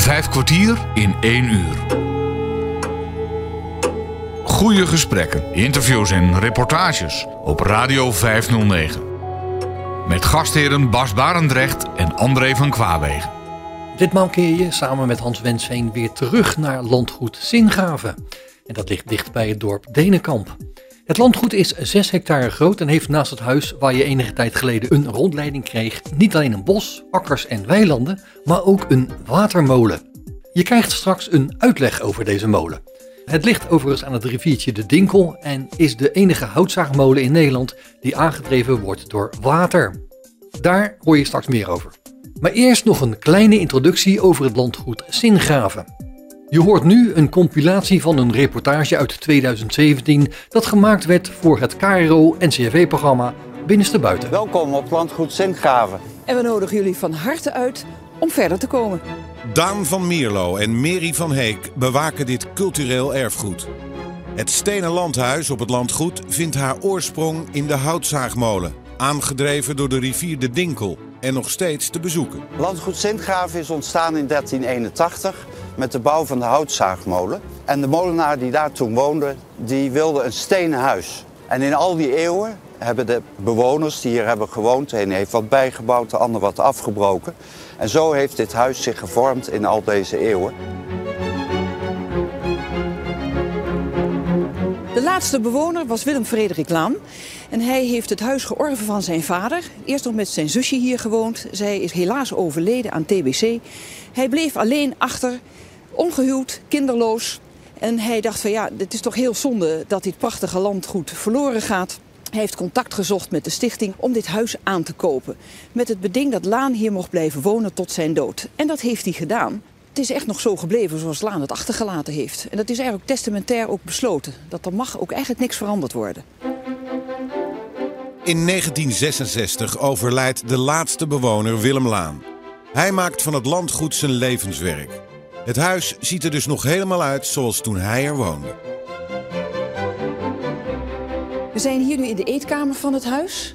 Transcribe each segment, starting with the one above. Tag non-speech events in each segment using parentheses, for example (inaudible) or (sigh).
Vijf kwartier in één uur. Goede gesprekken, interviews en reportages op Radio 509. Met gastheren Bas Barendrecht en André van Kwaabegen. Ditmaal keer je samen met Hans Wensveen weer terug naar landgoed Zingraven. En dat ligt dicht bij het dorp Denenkamp. Het landgoed is 6 hectare groot en heeft naast het huis waar je enige tijd geleden een rondleiding kreeg niet alleen een bos, akkers en weilanden, maar ook een watermolen. Je krijgt straks een uitleg over deze molen. Het ligt overigens aan het riviertje de Dinkel en is de enige houtzaagmolen in Nederland die aangedreven wordt door water. Daar hoor je straks meer over. Maar eerst nog een kleine introductie over het landgoed Singraven. Je hoort nu een compilatie van een reportage uit 2017 dat gemaakt werd voor het KRO-NCRV-programma Binnenste Buiten. Welkom op landgoed Singraven. En we nodigen jullie van harte uit om verder te komen. Daan van Mierlo en Mary van Heek bewaken dit cultureel erfgoed. Het stenen landhuis op het landgoed vindt haar oorsprong in de houtzaagmolen, aangedreven door de rivier de Dinkel en nog steeds te bezoeken. Landgoed Sintgraven is ontstaan in 1381 met de bouw van de houtzaagmolen. En de molenaar die daar toen woonde, die wilde een stenen huis. En in al die eeuwen hebben de bewoners die hier hebben gewoond, de een heeft wat bijgebouwd, de ander wat afgebroken. En zo heeft dit huis zich gevormd in al deze eeuwen. De laatste bewoner was Willem Frederik Laan. En hij heeft het huis georven van zijn vader. Eerst nog met zijn zusje hier gewoond. Zij is helaas overleden aan TBC. Hij bleef alleen achter, ongehuwd, kinderloos. En hij dacht van ja, het is toch heel zonde dat dit prachtige landgoed verloren gaat. Hij heeft contact gezocht met de stichting om dit huis aan te kopen. Met het beding dat Laan hier mocht blijven wonen tot zijn dood. En dat heeft hij gedaan. Het is echt nog zo gebleven zoals Laan het achtergelaten heeft. En dat is eigenlijk testamentair ook besloten. Dat er mag ook eigenlijk niks veranderd worden. In 1966 overlijdt de laatste bewoner Willem Laan. Hij maakt van het landgoed zijn levenswerk. Het huis ziet er dus nog helemaal uit zoals toen hij er woonde. We zijn hier nu in de eetkamer van het huis.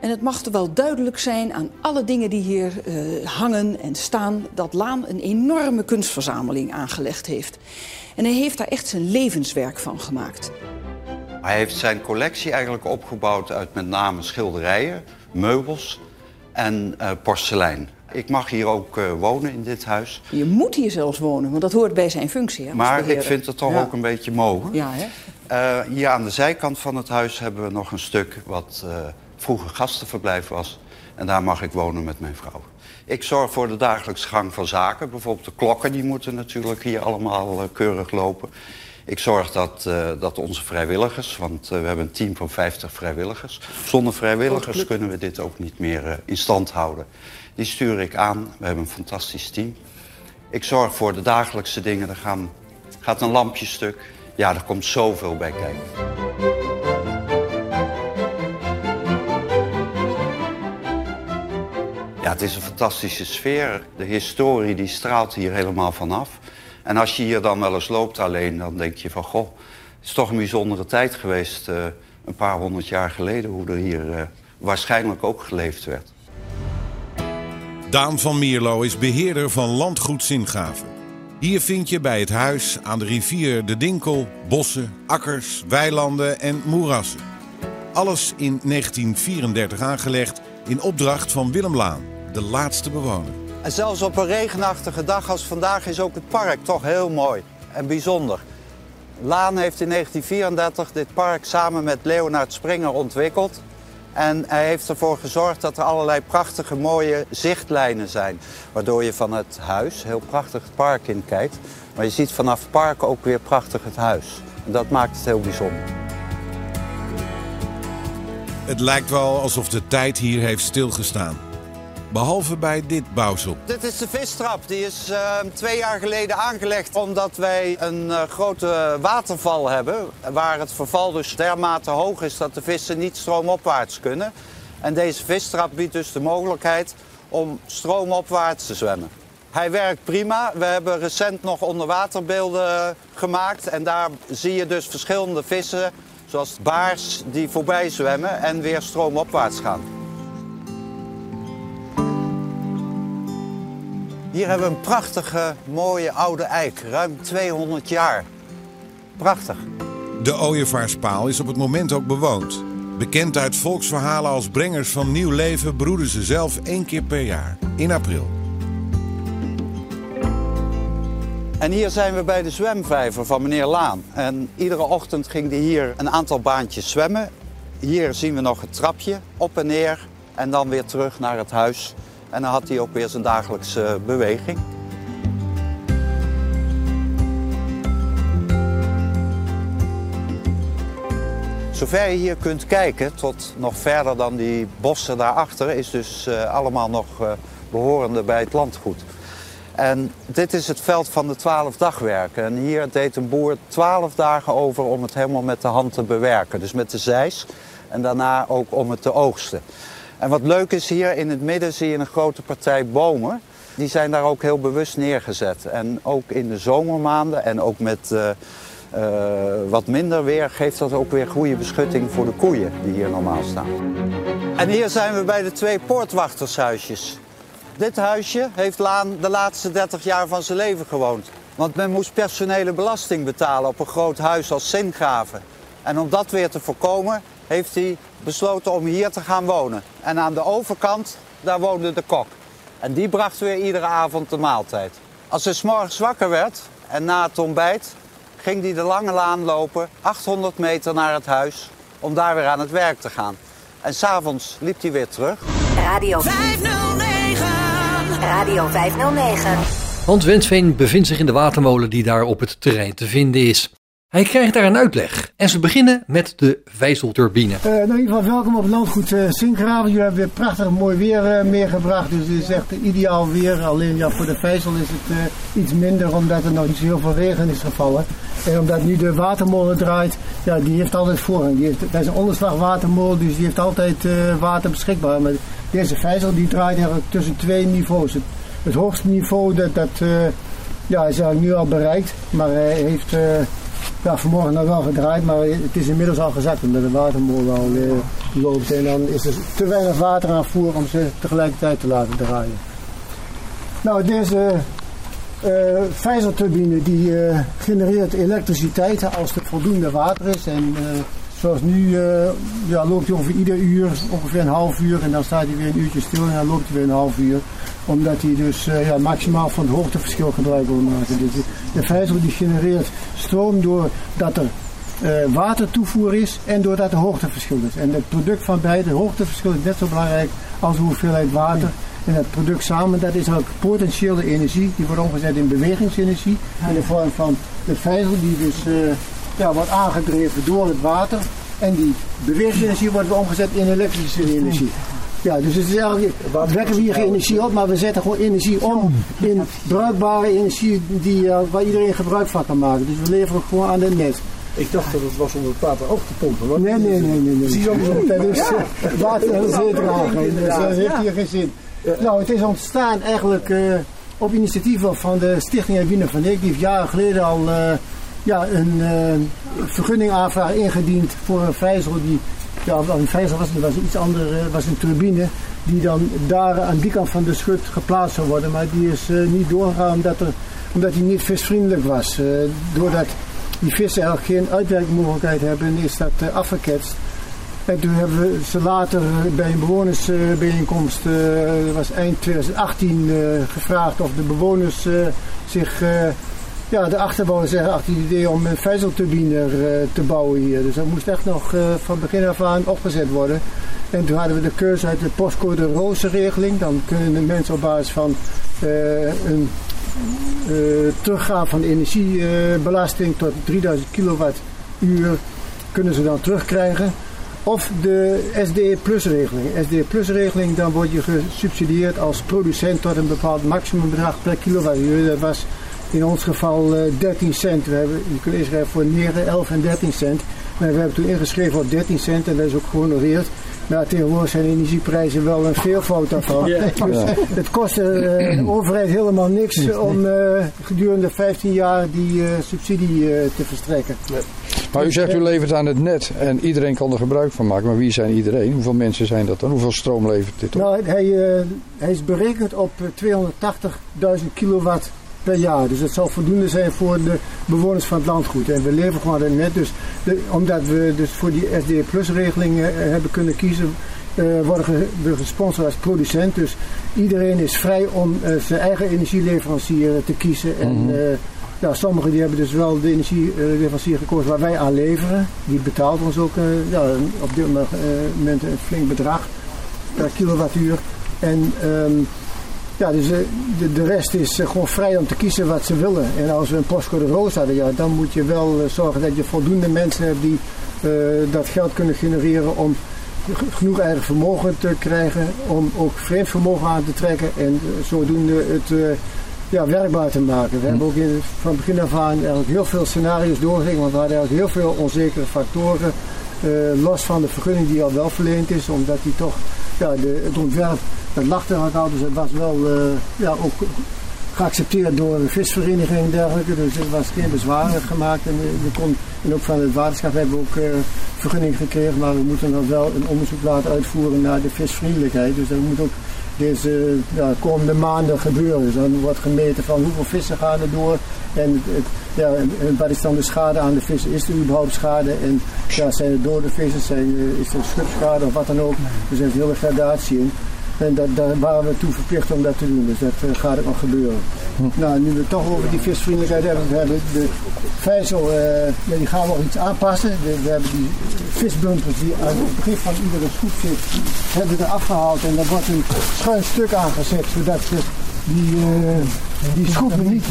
En het mag wel duidelijk zijn aan alle dingen die hier uh, hangen en staan... dat Laan een enorme kunstverzameling aangelegd heeft. En hij heeft daar echt zijn levenswerk van gemaakt. Hij heeft zijn collectie eigenlijk opgebouwd uit met name schilderijen, meubels en uh, porselein. Ik mag hier ook uh, wonen in dit huis. Je moet hier zelfs wonen, want dat hoort bij zijn functie. Hè, maar ik vind het toch ja. ook een beetje mogen. Ja, hè? Uh, hier aan de zijkant van het huis hebben we nog een stuk wat vroeger gastenverblijf was. En daar mag ik wonen met mijn vrouw. Ik zorg voor de dagelijkse gang van zaken. Bijvoorbeeld de klokken die moeten natuurlijk hier allemaal keurig lopen. Ik zorg dat, dat onze vrijwilligers, want we hebben een team van 50 vrijwilligers. Zonder vrijwilligers kunnen we dit ook niet meer in stand houden. Die stuur ik aan. We hebben een fantastisch team. Ik zorg voor de dagelijkse dingen. Er gaan, gaat een lampje stuk. Ja, er komt zoveel bij kijken. Ja, het is een fantastische sfeer. De historie die straalt hier helemaal vanaf. En als je hier dan wel eens loopt alleen, dan denk je van... goh, het is toch een bijzondere tijd geweest... Uh, een paar honderd jaar geleden... hoe er hier uh, waarschijnlijk ook geleefd werd. Daan van Mierlo is beheerder van Landgoed Zingaven. Hier vind je bij het huis aan de rivier de Dinkel bossen, akkers, weilanden en moerassen. Alles in 1934 aangelegd in opdracht van Willem Laan, de laatste bewoner. En zelfs op een regenachtige dag als vandaag is ook het park toch heel mooi en bijzonder. Laan heeft in 1934 dit park samen met Leonard Springer ontwikkeld. En hij heeft ervoor gezorgd dat er allerlei prachtige mooie zichtlijnen zijn. Waardoor je van het huis heel prachtig het park in kijkt. Maar je ziet vanaf het park ook weer prachtig het huis. En dat maakt het heel bijzonder. Het lijkt wel alsof de tijd hier heeft stilgestaan. Behalve bij dit bouwsel. Dit is de vistrap. Die is uh, twee jaar geleden aangelegd omdat wij een uh, grote waterval hebben. Waar het verval dus dermate hoog is dat de vissen niet stroomopwaarts kunnen. En deze vistrap biedt dus de mogelijkheid om stroomopwaarts te zwemmen. Hij werkt prima. We hebben recent nog onderwaterbeelden gemaakt. En daar zie je dus verschillende vissen, zoals baars, die voorbij zwemmen en weer stroomopwaarts gaan. Hier hebben we een prachtige, mooie oude eik, ruim 200 jaar. Prachtig. De Ooievaarspaal is op het moment ook bewoond. Bekend uit volksverhalen als brengers van nieuw leven broeden ze zelf één keer per jaar, in april. En hier zijn we bij de zwemvijver van meneer Laan. En iedere ochtend ging hij hier een aantal baantjes zwemmen. Hier zien we nog het trapje, op en neer. En dan weer terug naar het huis. En dan had hij ook weer zijn dagelijkse beweging. Zover je hier kunt kijken, tot nog verder dan die bossen daarachter, is dus uh, allemaal nog uh, behorende bij het landgoed. En dit is het veld van de twaalf dagwerken. En hier deed een boer twaalf dagen over om het helemaal met de hand te bewerken. Dus met de zeis en daarna ook om het te oogsten. En wat leuk is hier in het midden zie je een grote partij bomen. Die zijn daar ook heel bewust neergezet. En ook in de zomermaanden en ook met uh, uh, wat minder weer geeft dat ook weer goede beschutting voor de koeien die hier normaal staan. En hier zijn we bij de twee poortwachtershuisjes. Dit huisje heeft Laan de laatste 30 jaar van zijn leven gewoond. Want men moest personele belasting betalen op een groot huis als Zingraven. En om dat weer te voorkomen heeft hij besloten om hier te gaan wonen. En aan de overkant, daar woonde de kok. En die bracht weer iedere avond de maaltijd. Als hij s'morgens wakker werd en na het ontbijt... ging hij de lange laan lopen, 800 meter naar het huis... om daar weer aan het werk te gaan. En s'avonds liep hij weer terug. Radio 509. Radio 509. Hans Wensveen bevindt zich in de watermolen die daar op het terrein te vinden is. Hij krijgt daar een uitleg. En ze beginnen met de vijzelturbine. Uh, nou in ieder geval welkom op het landgoed uh, Sinkgraven. Jullie hebben weer prachtig mooi weer uh, meegebracht. Dus het is echt ideaal weer. Alleen ja, voor de vijzel is het iets minder omdat er nog niet zo heel veel regen is gevallen. En omdat nu de watermolen draait, ja, die heeft altijd voorrang. Die dat is een onderslagwatermolen, dus die heeft altijd water beschikbaar. Maar deze vijzel die draait eigenlijk tussen twee niveaus. Het, het hoogste niveau dat, dat ja, is eigenlijk nu al bereikt. Maar hij heeft ja, vanmorgen nog wel gedraaid, maar het is inmiddels al gezakt omdat de watermolen uh, loopt. En dan is er te weinig water aanvoer om ze tegelijkertijd te laten draaien. Nou, deze uh, vijzelturbine die uh, genereert elektriciteit als er voldoende water is. En zoals nu ja, loopt hij ongeveer ieder uur, ongeveer een half uur. En dan staat hij weer een uurtje stil en dan loopt hij weer een half uur omdat hij dus uh, ja, maximaal van het hoogteverschil gebruik wil maken. Dus de vijzel die genereert stroom doordat er uh, watertoevoer is en doordat er hoogteverschil is. En het product van beide, hoogteverschil is net zo belangrijk als de hoeveelheid water. En het product samen, dat is ook potentiële energie, die wordt omgezet in bewegingsenergie. In de vorm van de vijzel die dus uh, ja, wordt aangedreven door het water. En die bewegingsenergie wordt omgezet in elektrische energie. Ja, dus het is eigenlijk, we wekken hier geen energie op, maar we zetten gewoon energie om in bruikbare energie die, uh, waar iedereen gebruik van kan maken. Dus we leveren gewoon aan het net. Ik dacht dat het was om het water op te pompen. Nee, nee, nee, nee. nee. Je ook Dat is uh, water en zee dragen. Dus dat heeft hier geen zin. Nou, het is ontstaan eigenlijk uh, op initiatief van de Stichting Wiener van Eek. Die heeft jaren geleden al uh, ja, een vergunningaanvraag ingediend voor een vijzel die ja, een vijzel was, was iets anders, was een turbine die dan daar aan die kant van de schut geplaatst zou worden. Maar die is uh, niet doorgegaan omdat, er, omdat die niet visvriendelijk was. Uh, doordat die vissen eigenlijk geen uitwerkmogelijkheid hebben, is dat uh, afgeketst. En toen hebben we ze later bij een bewonersbijeenkomst, dat was eind 2018, gevraagd of de bewoners zich ja, de achterbouwer zeggen achter het idee om een vijzelturbine uh, te bouwen hier. Dus dat moest echt nog uh, van begin af aan opgezet worden. En toen hadden we de keuze uit de postcode roze regeling. Dan kunnen de mensen op basis van uh, een teruggaan van energiebelasting tot 3000 kilowattuur kunnen ze dan terugkrijgen. Of de SD Plus regeling. SD Plus regeling, dan word je gesubsidieerd als producent tot een bepaald maximumbedrag per kilowattuur. Dat was in ons geval 13 eh, cent. We hebben, je kunt inschrijven voor 9, 11 en 13 cent. Maar we hebben toen ingeschreven op 13 cent en dat is ook gehonoreerd. Maar tegenwoordig zijn de energieprijzen wel een veelvoud daarvan. (laughs) Ja. Dus het kost de uh, overheid helemaal niks om uh, gedurende 15 jaar die subsidie te verstrekken. Maar u zegt u levert aan het net en iedereen kan er gebruik van maken. Maar wie zijn iedereen? Hoeveel mensen zijn dat dan? Hoeveel stroom levert dit op? Nou, hij, hij is berekend op 280.000 kilowatt per jaar. Dus dat zal voldoende zijn voor de bewoners van het landgoed. En we leveren gewoon het net. Dus de, omdat we dus voor die SD Plus regeling uh, hebben kunnen kiezen, uh, worden we gesponsord als producent. Dus iedereen is vrij om uh, zijn eigen energieleverancier te kiezen. En mm -hmm. uh, ja, sommigen die hebben dus wel de energieleverancier gekozen waar wij aan leveren. Die betaalt ons ook ja, op dit moment een flink bedrag per kilowattuur. En um, ja, dus de, de, rest is gewoon vrij om te kiezen wat ze willen. En als we een postcode roos hadden, ja, dan moet je wel zorgen dat je voldoende mensen hebt die dat geld kunnen genereren om genoeg eigen vermogen te krijgen om ook vreemd vermogen aan te trekken en zodoende het uh, ja, werkbaar te maken. We hebben ook in, van begin af aan eigenlijk heel veel scenario's doorgegeven, want we hadden eigenlijk heel veel onzekere factoren, uh, los van de vergunning die al wel verleend is, omdat die toch, ja, de, het ontwerp, dat lag er al, dus het was wel uh, ja, ook geaccepteerd door een visvereniging en dergelijke. Dus er was geen bezwaar gemaakt. En, we kon, en ook van het waterschap hebben we ook uh, vergunning gekregen. Maar we moeten dan wel een onderzoek laten uitvoeren naar de visvriendelijkheid. Dus dat moet ook deze ja, komende maanden gebeuren. Dus dan wordt gemeten van hoeveel vissen gaan er door. En het, ja, wat is dan de schade aan de vissen? Is er überhaupt schade? En ja, zijn er dode vissen? Zijn, is er schubschade of wat dan ook? Dus er zit een hele gradatie in. En dat, daar waren we toe verplicht om dat te doen. Dus dat uh, gaat ook nog gebeuren. Hm. Nou, nu we het toch over die visvriendelijkheid hebben. We hebben de vijzel, uh, ja, die gaan we nog iets aanpassen. We, we, hebben die visbumpers die aan het begin van iedere schroep zit, hebben we er afgehaald. En daar wordt een schuin stuk aangezet, zodat ze die, uh, die schroeven niet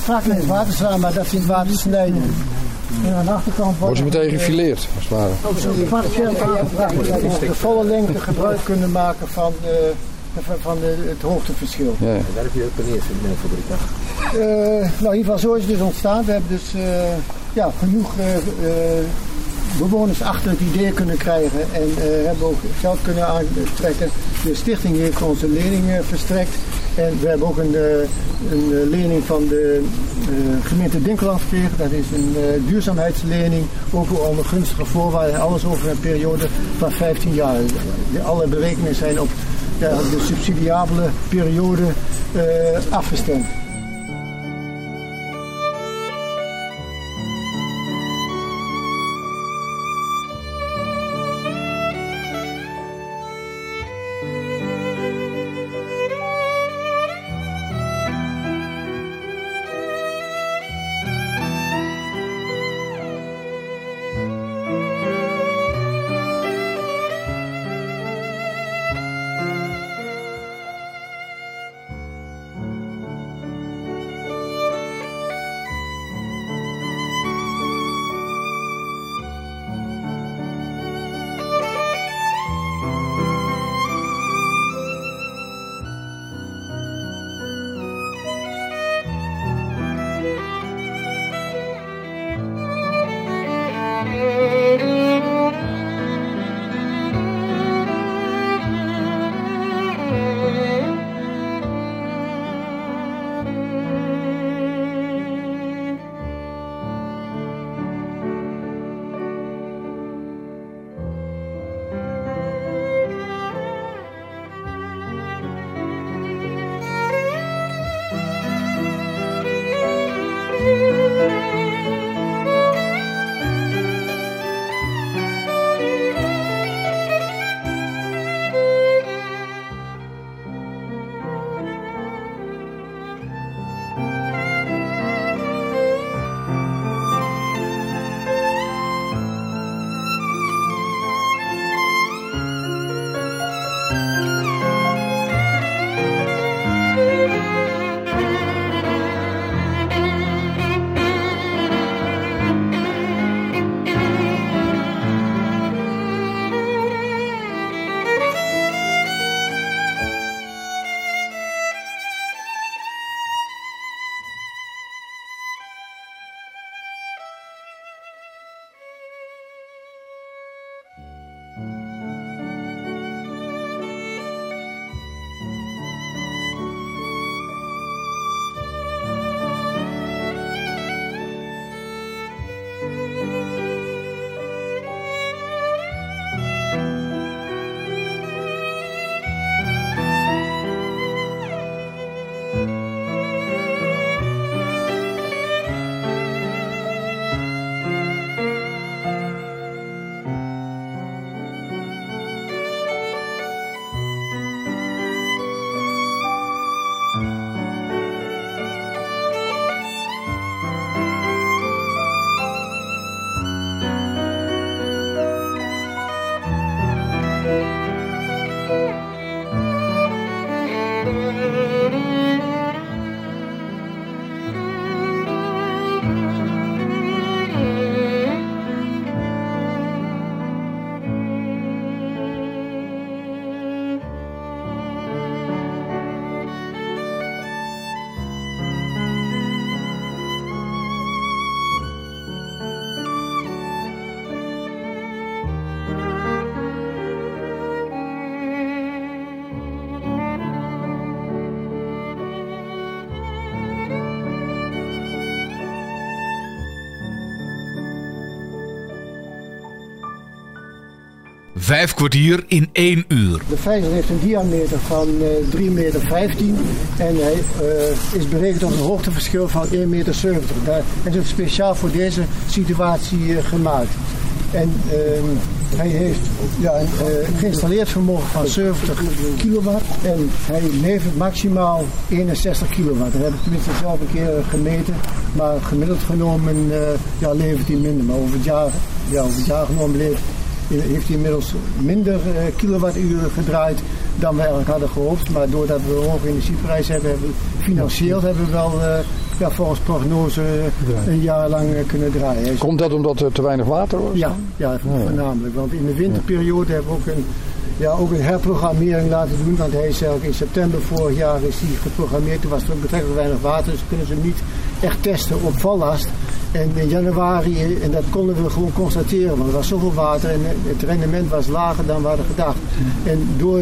strak in het water slaan, maar dat ze in het water snijden. En aan de achterkant wordt ze meteen gefileerd, als het ware. Ook zo'n partieel aangebracht, dat we de volle lengte gebruik kunnen maken van, uh, van de, het hoogteverschil. Ja. En daar heb je ook een eerste in de fabriek uh, Nou, in ieder geval zo is het dus ontstaan. We hebben dus uh, ja, genoeg bewoners achter het idee kunnen krijgen en hebben ook geld kunnen aantrekken. De stichting heeft onze leningen verstrekt. En we hebben ook een, een lening van de uh, gemeente Dinkeland gekregen. Dat is een duurzaamheidslening, ook onder gunstige voorwaarden. Alles over een periode van 15 jaar. Alle berekeningen zijn op de subsidiabele periode afgestemd. Vijf kwartier in één uur. De vijzel heeft een diameter van uh, 3,15 meter en hij uh, is berekend op een hoogteverschil van 1,70 meter. Daar is speciaal voor deze situatie uh, gemaakt. En ehm, hij heeft ja, een geïnstalleerd vermogen van 70 kilowatt en hij levert maximaal 61 kilowatt. Dat heb ik tenminste zelf een keer gemeten, maar gemiddeld genomen ja, levert hij minder. Maar over het jaar, ja, over het jaar genomen levert, heeft hij inmiddels minder uh, kilowatturen gedraaid dan we eigenlijk hadden gehoopt. Maar doordat we een hoge energieprijs hebben, hebben we, financieel hebben we wel ja, volgens prognose een jaar lang kunnen draaien. Komt dat omdat er te weinig water was? Ja, ja, voornamelijk. Want in de winterperiode hebben we ook een, ja, ook een herprogrammering laten doen. Want hij is eigenlijk in september vorig jaar is hij geprogrammeerd. Toen was er betrekkelijk weinig water, dus kunnen ze hem niet echt testen op vallast. En in januari, en dat konden we gewoon constateren, want er was zoveel water en het rendement was lager dan we hadden gedacht. En door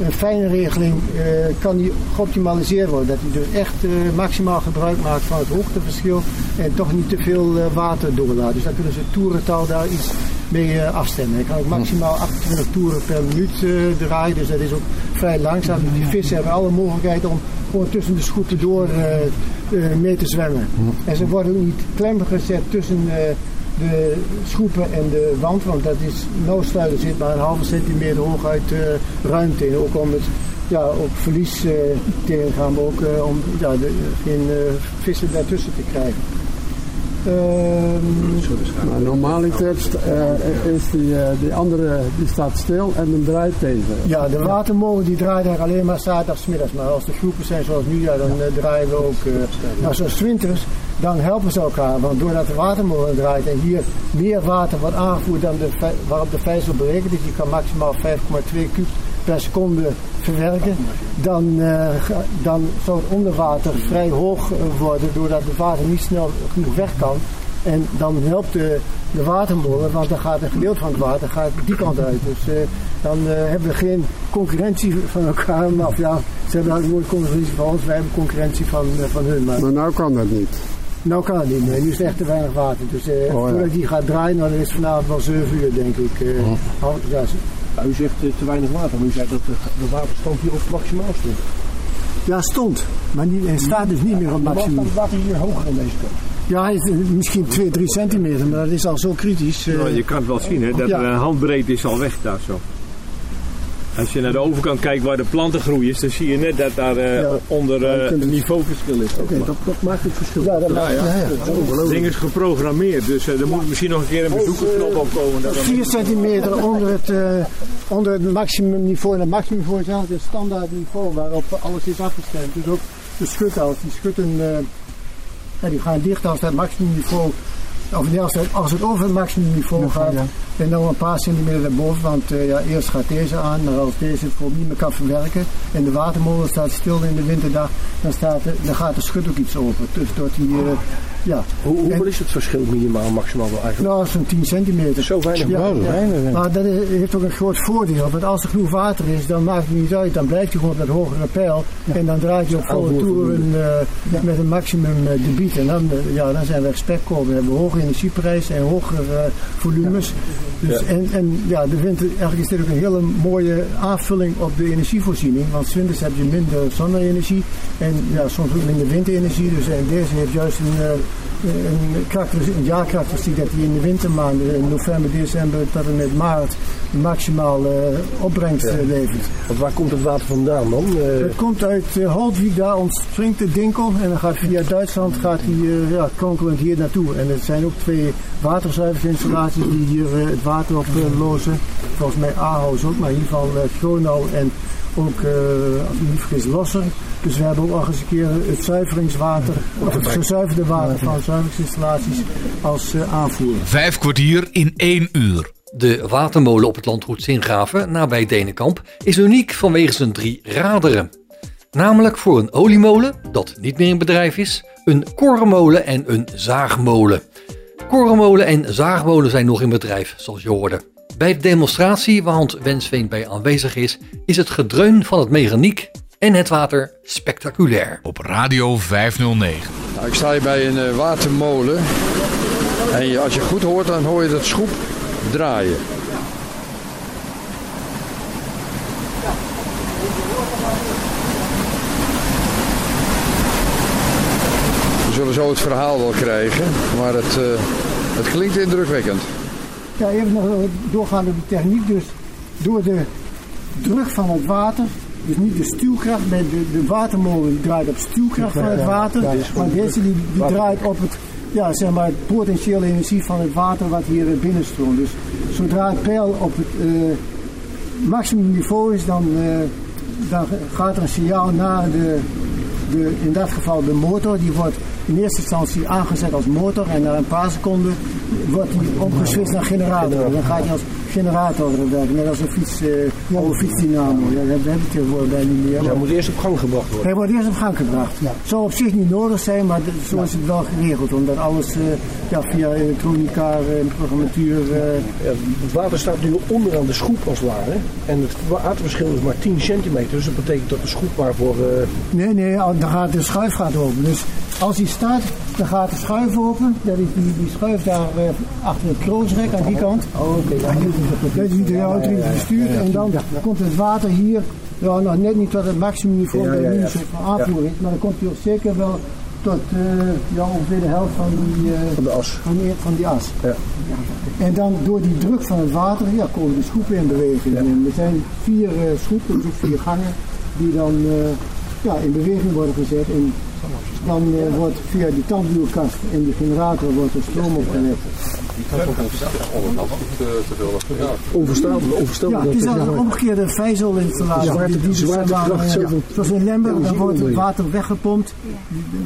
een fijne regeling uh, kan die geoptimaliseerd worden. Dat hij dus echt uh, maximaal gebruik maakt van het hoogteverschil en toch niet te veel uh, water doorlaat. Dus dan kunnen ze het toerental daar iets mee afstemmen. Ik kan ook maximaal 28 toeren per minuut draaien, dus dat is ook vrij langzaam. Die vissen hebben alle mogelijkheid om gewoon tussen de schoepen door mee te zwemmen. En ze worden ook niet klem gezet tussen de schoepen en de wand, want dat is noodstuilen zit maar een halve centimeter hoog uit uh, ruimte in. Ook om het ja, ook verlies tegen gaan, maar ook om ja, de, geen vissen daartussen te krijgen. Um, nou, normaliter uh, is die, uh, die andere die staat stil en dan draait deze. Ja, de watermolen die draait er alleen maar zaterdagsmiddags. Maar als de groepen zijn zoals nu, ja, dan uh, draaien we ook. nou, zoals winters, dan helpen ze elkaar. Want doordat de watermolen draait en hier meer water wordt aangevoerd dan de, waarop de vijzel berekend is, die kan maximaal 5,2 kub per seconde verwerken, dan, uh, dan zou het onderwater vrij hoog worden doordat het water niet snel genoeg weg kan. En dan helpt de, de watermolen, want dan gaat een gedeelte van het water gaat die kant uit. Dus uh, dan uh, hebben we geen concurrentie van elkaar. Maar ja, ze hebben eigenlijk nooit concurrentie van ons, wij hebben concurrentie van, van hun. Maar, maar nou kan dat niet. Nou kan het niet meer, nu is echt te weinig water. Dus uh, oh, ja. voordat die gaat draaien, nou, dan is het vanavond wel 7 uur denk ik. Uh, oh. U zegt uh, te weinig water, maar u zei dat de, de waterstand hier op maximaal stond. Ja, stond. Maar die, hij staat dus niet meer op maximaal. Het water hier hoger dan deze kant? Ja, hij is misschien 2, 3 centimeter, maar dat is al zo kritisch. Ja, je kan het wel zien, hè? dat ja. een handbreedte is al weg daar zo. Als je naar de overkant kijkt waar de planten groeien, dan zie je net dat daar uh, ja. onder uh, een niveauverschil is. Oké, okay, dat, dat, maakt het verschil. Ja, dat maakt, ja. Het ding is geprogrammeerd, dus uh, er moet misschien nog een keer een bezoekersknop op komen. 4 centimeter onder het, onder het maximumniveau. En het maximumniveau is het standaard niveau waarop alles is afgestemd. Dus ook de schuttels, die schutten die gaan dicht als dat maximumniveau of als, het, als het over het maximumniveau gaat, en dan een paar centimeter erboven, want uh, ja, eerst gaat deze aan, maar als deze het niet meer kan verwerken en de watermolen staat stil in de winterdag, dan, staat de, dan gaat de schut ook iets open. Dus door die, uh, ja. Hoe, hoeveel is het verschil minimaal, maximaal wel eigenlijk? Nou, zo'n 10 centimeter. Zo weinig ja, ja. weinig. Maar dat heeft ook een groot voordeel, want als er genoeg water is, dan maakt het niet uit, dan blijft hij gewoon op dat hogere pijl ja. en dan draait hij op volle toeren uh, met een maximum debiet en dan, ja, dan zijn we komen. We hebben hoge energieprijs en hogere uh, volumes. Dus, ja. En, en ja, de winter, eigenlijk is dit ook een hele mooie aanvulling op de energievoorziening. Want winters heb je minder zonne-energie en ja, soms ook minder windenergie. Dus en deze heeft juist een, een, een jaarkarakteristiek dat hij in de wintermaanden, in november, december tot en met maart, maximaal uh, opbrengst ja. levert. Want waar komt het water vandaan dan? Uh... Het komt uit uh, daar ontspringt de Dinkel en dan gaat via Duitsland gaat hij ja, kronkelend hier naartoe. En het zijn ook twee waterzuiveringsinstallaties die hier het water op lozen. Volgens mij Ahaus ook, maar in ieder geval Gronau en ook, als ik niet vergis, Losser. Dus we hebben ook al eens een keer het zuiveringswater, of het gezuiverde water van zuiveringsinstallaties als uh, aanvoer. Vijf kwartier in één uur. De watermolen op het landgoed Zingraven, nabij Denenkamp, is uniek vanwege zijn drie raderen. Namelijk voor een oliemolen, dat niet meer in bedrijf is, een korenmolen en een zaagmolen. Korenmolen en zaagmolen zijn nog in bedrijf, zoals je hoorde. Bij de demonstratie waar Hans Wensveen bij aanwezig is, is het gedreun van het mechaniek en het water spectaculair. Op Radio 509. Nou, ik sta hier bij een eh, watermolen. En als je goed hoort, dan hoor je dat schroep draaien. We zullen zo het verhaal wel krijgen, maar het, eh, het klinkt indrukwekkend. Ja, even nog doorgaan op de techniek. Dus door de druk van het water dus niet de stuwkracht, de, de watermolen draait op stuwkracht van het water, maar deze die, die draait op het, ja, zeg maar, potentiële energie van het water wat hier binnenstroomt. Dus zodra het peil op het uh, maximum niveau is, dan, uh, dan gaat er een signaal naar de, de, in dat geval de motor. Die wordt in eerste instantie aangezet als motor en na een paar seconden wordt die omgeswitcht naar generator. Dan gaat hij als generator werken, net als een fiets, uh, ja. een fietsdynamo. Ja, dat heb ik tegenwoordig bij niet meer. hij moet eerst op gang gebracht worden. Hij wordt eerst op gang gebracht. Ja. Zou op zich niet nodig zijn, maar zo is het wel geregeld. Omdat alles uh, ja, via elektronica en programmatuur... Uh, het water staat nu onderaan de schroep als het ware. En het waterverschil is maar 10 centimeter. Dus dat betekent dat de schroep waarvoor... Nee, nee, dan gaat de schuif gaat open. Dus als hij staat, dan gaat de schuif open. Dat is die, die schuif daar achter het kroonsrek aan die kant. Oh, oké. Okay. Is niet de auto bestuurd. En dan komt het water hier, ja, nog net niet tot het maximumniveau bij minus van aanvoering, maar dan komt hij ook zeker wel tot uh, ja, ongeveer de helft van die, uh, van de as. Van, die, van die as. Ja. En dan door die druk van het water ja, komen de schoepen in beweging. Ja. En er zijn vier uh, schoepen, dus vier gangen, die dan ja, in beweging worden gezet. En dan wordt via die tandwielkast en die generator wordt er stroom opgewekt. Onvoorstelbaar. Ja, het is een omgekeerde vijzelinstallatie. Ja, die, die zwaartekracht. Zoals in Lemberg, dan wordt het water weggepompt.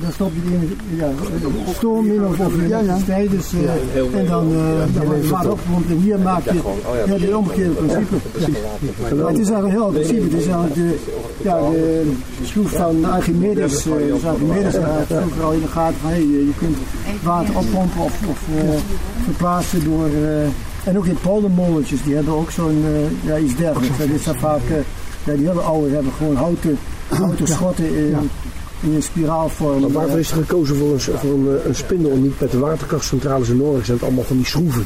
Dan stopt je in ja, storm in of over elektriciteit. Dus, uh, en dan, uh, dan wordt het water opgepompt. En hier maak je ja, de omgekeerde principe. Ja. Het is eigenlijk een heel principe. Het is eigenlijk de, ja, de schroef van Archimedes. Vroeger al in de gaten van hey, je kunt water oppompen of, of verplaatsen door... Uh, en ook in poldermolentjes, die hebben ook zo'n ja, iets dergelijks. Dat is dan vaak, ja, die hele oude hebben gewoon houten, houten schotten in, in een spiraalvorm. Maar waarvoor is er gekozen voor een, voor een, een spindel en niet met de waterkrachtcentrales in Noorwegen? Zijn het allemaal van die schroeven?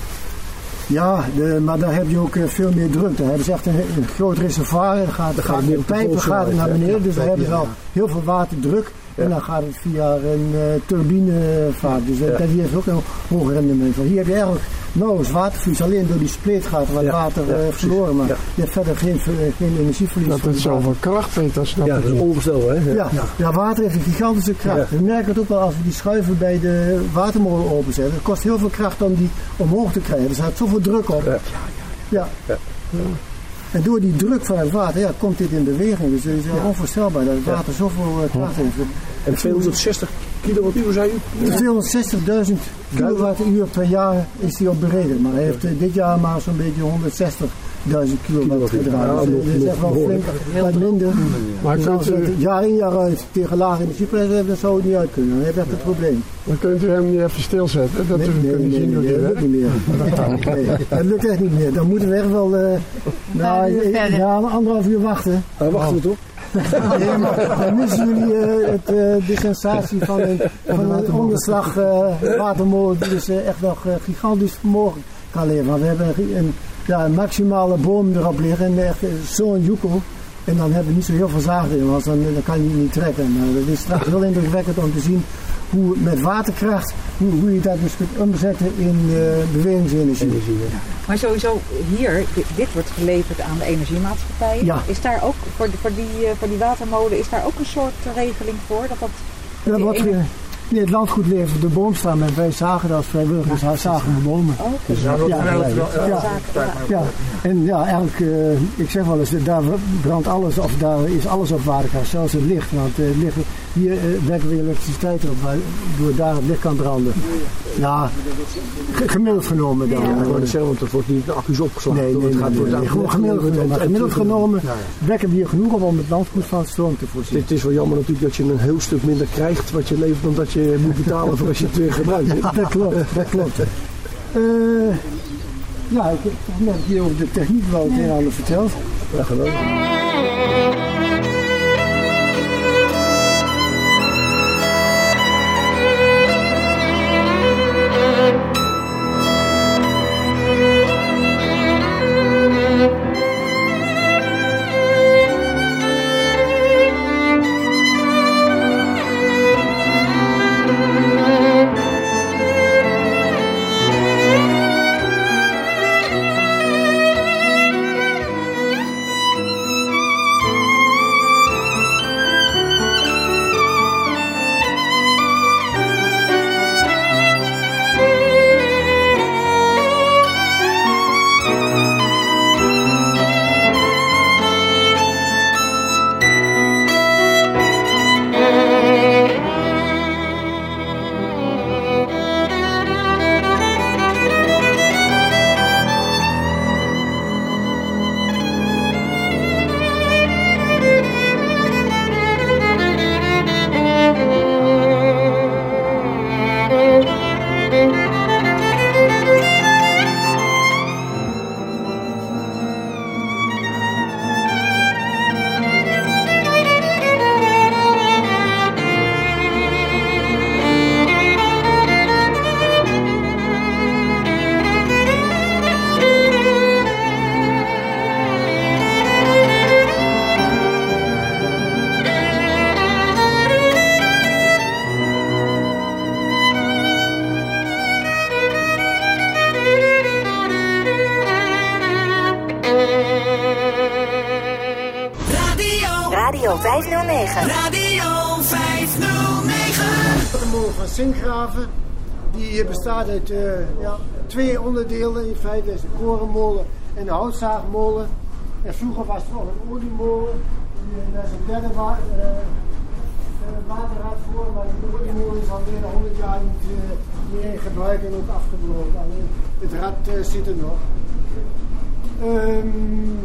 Ja, de, maar daar heb je ook veel meer druk. Daar hebben ze echt een, een groot reservoir. Er gaat, gaat, de pijpen gaat naar beneden, dus daar hebben ze al heel veel waterdruk. En dan gaat het via een uh, turbinevaart. Dus uh, ja. dat hier heeft ook een hoog rendement van. Hier heb je eigenlijk nauwelijks waterverlies. Alleen door die spleet gaat wat water uh, verloren. Maar je hebt verder geen, geen energieverlies. Dat het zoveel kracht heeft, dat snap Ja, dat is onvoorstelbaar. Hè? Ja. Ja. water heeft een gigantische kracht. We merken het ook wel als we die schuiven bij de watermolen openzetten. Het kost heel veel kracht om die omhoog te krijgen. Er staat zoveel druk op. ja. ja. En door die druk van het water ja, komt dit in beweging. Dus het is ja. onvoorstelbaar dat het water zoveel uh, kracht heeft. En 260 kilowattuur zei u? 260.000 kilowattuur per jaar is hij op bereden. Maar hij heeft uh, dit jaar maar zo'n beetje 160 duizend kilowatt gedragen. Dus dat is echt wel flink wat minder. Maar het jaar in jaar uit tegen lage energieprijzen hebben, dan zou het niet uit kunnen. Dan heb je echt een probleem. Dan kunt u hem niet even stilzetten. Dat nee, we kunnen zien hoe dat lukt niet meer. (laughs) dat lukt echt niet meer. Dan moeten we echt wel uh, nou, ja, anderhalf uur wachten. Dan wachten we toch? (laughs) nee, maar dan missen jullie uh, het, uh, de sensatie van een, van een onderslag uh, watermolen die dus echt nog gigantisch vermogen kan leveren. Want we hebben een ja, een maximale boom erop liggen. En echt zo'n joekel. En dan hebben we niet zo heel veel zagen in, want dan, dan kan je niet trekken. Maar het is straks heel indrukwekkend om te zien hoe met waterkracht, hoe, hoe je dat dus kunt omzetten in uh, bewegingsenergie. Ja. Maar sowieso hier, dit, wordt geleverd aan de energiemaatschappijen. Ja. Is daar ook, voor, voor, die, voor die watermolen, is daar ook een soort regeling voor? Dat dat, dat ja, wordt, Nee, het landgoed levert de boomstam en wij zagen dat als vrijwilligers ja. zagen de bomen. Oh, dus ja, ja, ja, ja, En ja, eigenlijk, uh, ik zeg wel eens, daar brandt alles, of daar is alles op waterkracht, zelfs het licht. Want uh, licht, hier uh, wekken we elektriciteit op, waardoor daar het licht kan branden. Ja, gemiddeld genomen dan. Ja, ik zeggen, want er wordt niet de accu's opgeslagen. Nee, nee, het gaat nee, nee, gewoon gemiddeld genomen. Gemiddeld genomen wekken we hier genoeg op om het landgoed van stroom te voorzien. Het is wel jammer natuurlijk dat je een heel stuk minder krijgt wat je levert dan dat je moet betalen voor als je het weer gebruikt. Ja, dat klopt, dat klopt. Uh, ja, ik heb net hier over de techniek wel het een en ander verteld. Ja, geweldig. Onderdelen. In feite is de korenmolen en de houtzaagmolen. En vroeger was het nog een oliemolen. Daar is een derde wa uh, waterraad voor, maar de oliemolen is alweer 100 jaar niet meer in gebruik en ook afgebroken. Alleen het rad zit er nog. Um,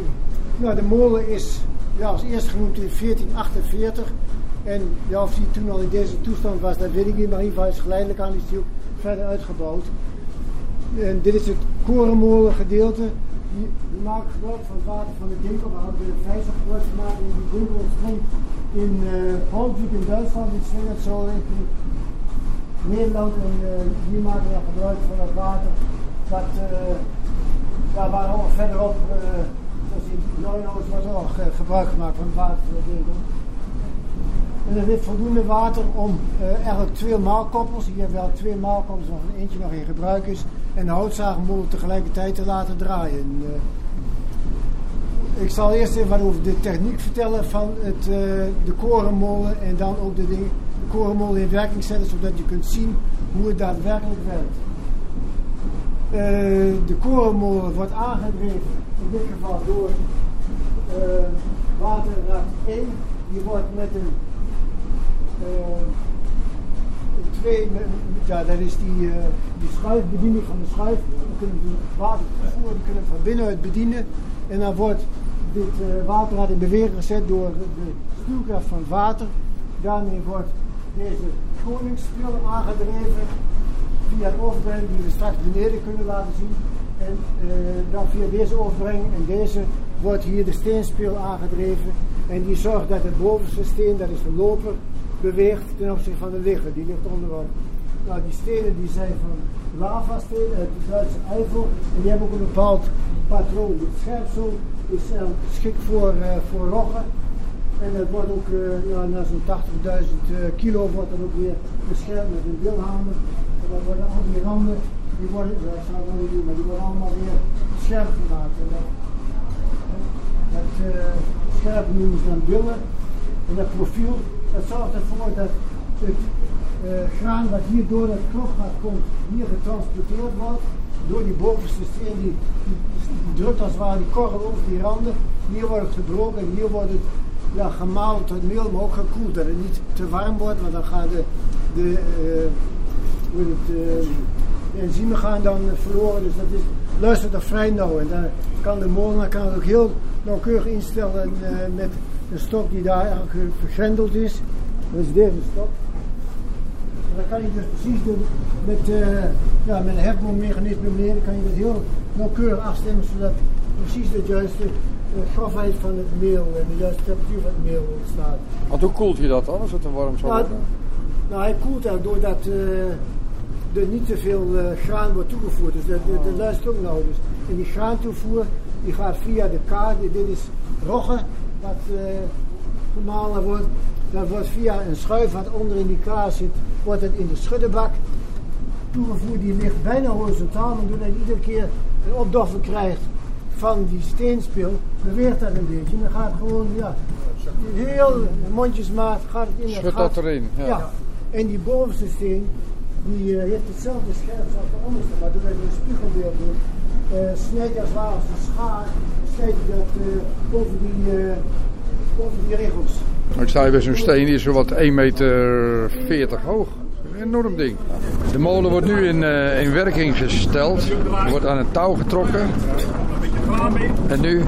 nou, de molen is ja, als eerst genoemd in 1448. En ja, of die toen al in deze toestand was, dat weet ik niet. Maar in ieder geval is geleidelijk aan die verder uitgebouwd. En dit is het korenmolen gedeelte. We maken gebruik van het water van de Dinkel. We hadden de vijzer gebruik gemaakt. En die Dinkel in uh, in Duitsland. Die slingert zo in Nederland. En uh, hier maken we gebruik van het water. Dat, ja, waar verderop, uh, zoals in Neunoos, wordt ook gebruik gemaakt van het water van de Dinkel. En er heeft voldoende water om eigenlijk twee maalkoppels, hier hebben wel twee maalkoppels waarvan eentje nog in gebruik is, en de houtzagenmolen tegelijkertijd te laten draaien. Uh, ik zal eerst even wat over de techniek vertellen van het, uh, de korenmolen en dan ook de, de korenmolen in werking zetten, zodat je kunt zien hoe het daadwerkelijk werkt. de korenmolen wordt aangedreven, in dit geval door waterraad 1. Die wordt met een twee, ja, dat is die, uh, die schuifbediening van de schuif. Dan kunnen we water die kunnen van binnenuit bedienen. En dan wordt dit uh, waterrad in beweging gezet door de stuwkracht van het water. Daarmee wordt deze koningsspil aangedreven via een overbreng die we straks beneden kunnen laten zien. En dan via deze overbreng en deze wordt hier de steenspil aangedreven. En die zorgt dat het bovenste steen, dat is de loper, beweegt ten opzichte van de ligger. Die ligt onderop. Nou, die stenen die zijn van lavastenen uit de Duitse Eifel. En die hebben ook een bepaald patroon. Het scherpsel is uh, geschikt voor, uh, voor roggen. En het wordt ook, uh, ja, na zo'n 80.000 kilo wordt dat ook weer beschermd met een wilhamer. En dan worden al die randen, die worden, dat zou ik niet doen, maar die worden allemaal weer scherp gemaakt. En dat, scherp noemen ze dan billen. En dat profiel, dat zorgt ervoor dat het uh, graan wat hier door het klokgat komt, hier getransporteerd wordt. Door die bovenste steen, die, drukt als het ware die korrel over die randen. Hier wordt het gebroken en hier wordt het ja, gemalen tot meel, maar ook gekoeld. Dat het niet te warm wordt, want dan gaan de, de, het, uh, de enzymen gaan dan verloren. Dus dat is, luistert er vrij nauw. En daar kan de molenaar kan ook heel nauwkeurig instellen met een stok die daar vergrendeld is. Dat is deze stok. En dan kan je dus precies doen met, uh, ja, met een hefboommechanisme beneden kan je dat heel nauwkeurig afstemmen zodat precies de juiste uh, grofheid van het meel en de juiste temperatuur van het meel ontstaat. Want hoe koelt je dat dan als het een warm zou nou, Nou, hij koelt eigenlijk doordat uh, er niet te veel graan wordt toegevoerd. Dus dat, dat, dat luistert ook nou. Dus. En die graantoevoer die gaat via de kaart. Dit is rogge wat gemalen wordt. Dat wordt via een schuif wat onder in die kaas zit, wordt het in de schuddebak toegevoerd. Die ligt bijna horizontaal. En doordat iedere keer een opdoffer krijgt van die steenspil, beweegt dat een beetje. En dan gaat het gewoon, ja, heel mondjesmaat gaat het in Schud dat erin, ja. ja. En die bovenste steen, die uh, heeft hetzelfde scherp als de onderste, maar doordat je een spiegelbeeld doet, uh, snijdt als het ware als een schaar, dat boven die, boven die regels. Ik sta bij zo'n steen, die is zo wat 1,40 meter 40 hoog. Een enorm ding. De molen wordt nu in, uh, in werking gesteld. Wordt aan het touw getrokken. En nu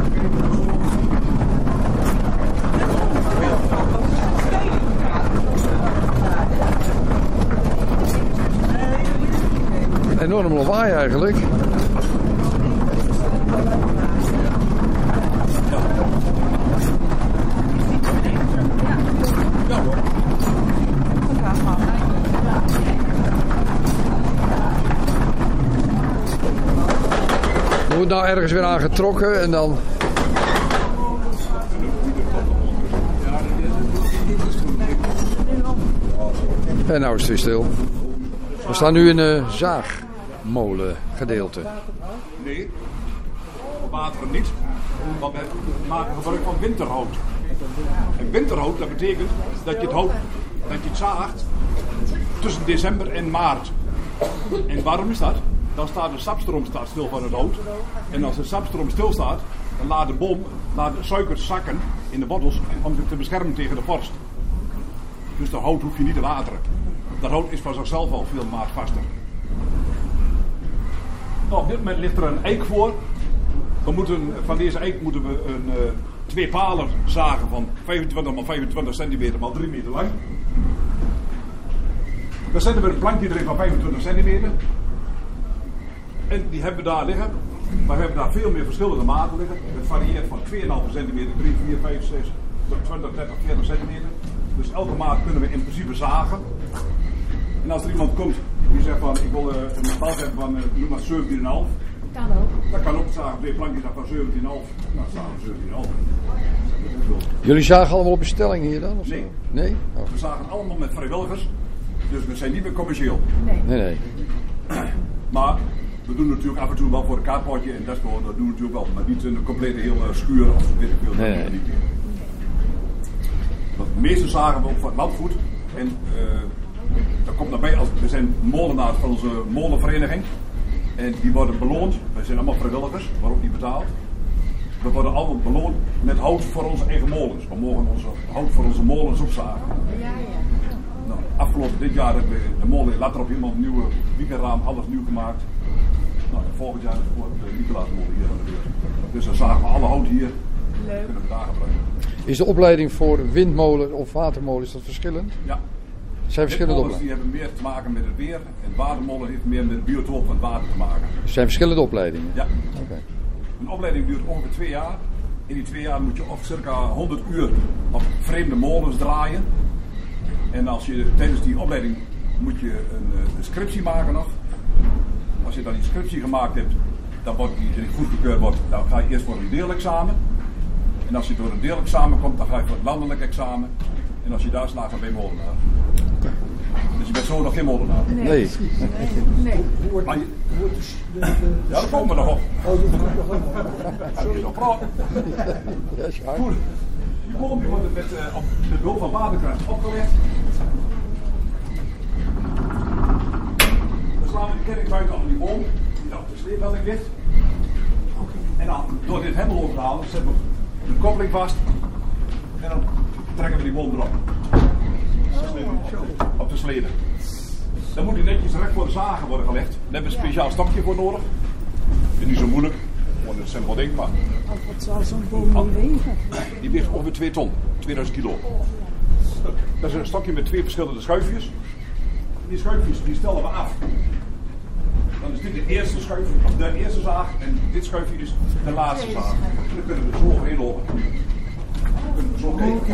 enorm lawaai eigenlijk. Er wordt nou ergens weer aan getrokken en dan... En nou is het weer stil. We staan nu in een zaagmolen gedeelte. Nee, water niet. Want we maken gebruik van winterhout. En winterhout, dat betekent dat je het hout dat je het zaagt tussen december en maart. En waarom is dat? Dan staat de sapstroom staat stil van het hout. En als de sapstroom stilstaat, dan laat de boom laat de suikers zakken in de bottels om te beschermen tegen de vorst. Dus de hout hoef je niet te wateren. Dat hout is van zichzelf al veel maatvaster. Nou, op dit moment ligt er een eik voor. We moeten, van deze eik moeten we een, uh, twee palen zagen van 25 x 25 centimeter x 3 meter lang. Dan zetten we een plankje erin van 25 centimeter. En die hebben we daar liggen. Maar we hebben daar veel meer verschillende maten liggen. Het varieert van 2,5 centimeter, 3, 4, 5, 6, tot 20, 30, 40 centimeter. Dus elke maat kunnen we in principe zagen. En als er iemand komt die zegt van ik wil uh, een balk hebben van uh, noem maar 17,5. Kan ook. Dat kan ook zagen. Twee plankjes van 17,5. Nou, zagen 17,5. Jullie zagen allemaal op bestelling hier dan? Of nee. Zo? Nee? Oh. We zagen allemaal met vrijwilligers. Dus we zijn niet meer commercieel. Nee. Nee, nee. Maar we doen natuurlijk af en toe wel voor een kaartpotje en dat, dat doen we natuurlijk wel. Maar niet een complete hele schuur of weet ik veel. Nee, nee. Want de meeste zagen we ook van het landgoed. En uh, dat komt daarbij als we zijn molenaars van onze molenvereniging. En die worden beloond. Wij zijn allemaal vrijwilligers, maar ook niet betaald. We worden allemaal beloond met hout voor onze eigen molens. We mogen onze hout voor onze molens opzagen. Ja, ja. Nou, afgelopen dit jaar hebben we de molen later op iemand nieuwe weekendraam, alles nieuw gemaakt. Nou, volgend jaar wordt de Nicolaasmolen hier aan de deur. Dus dan zagen we alle hout hier. Leuk. Kunnen we daar gebruiken. Is de opleiding voor windmolen of watermolen is dat verschillend? Ja. Zijn verschillende Windmolens die opleidingen? hebben meer te maken met het weer. En watermolen heeft meer met het biotoop van het water te maken. zijn verschillende opleidingen? Ja. Oké. Een opleiding duurt ongeveer twee jaar. In die twee jaar moet je op circa 100 uur op vreemde molens draaien. En als je tijdens die opleiding moet je een, eh, een scriptie maken nog. Als je dan die scriptie gemaakt hebt, dan wordt die goedgekeurd wordt, dan ga je eerst voor een deelexamen. En als je door een deelexamen komt, dan ga je voor het landelijk examen. En als je daar slaagt, dan ben je molenaar. Dus je bent zo nog geen molenaar. Nee. Nee. Maar je- Ja, daar komen we nog op. Sorry, nog praten. Goed. Die boom die wordt met, eh, op de behulp van waterkracht opgelegd. We de ketting buiten aan die boom, die op de sleephelling ligt. En dan door dit hendel over te halen, zetten we de koppeling vast. En dan trekken we die boom erop. Op de sleden. Dan moet die netjes recht voor de zagen worden gelegd. Daar hebben we een speciaal stokje voor nodig. Is niet zo moeilijk. Gewoon een simpel ding, maar Wat zal zo'n boom nu wegen? die weegt ongeveer 2 ton, 2000 kilo. Dat is een stokje met twee verschillende schuifjes. Die schuifjes die stellen we af. De eerste schuif, of de eerste zaag, en dit schuifje is de laatste zaag. En dan kunnen we zo overheen lopen. Dan kunnen we zo kijken.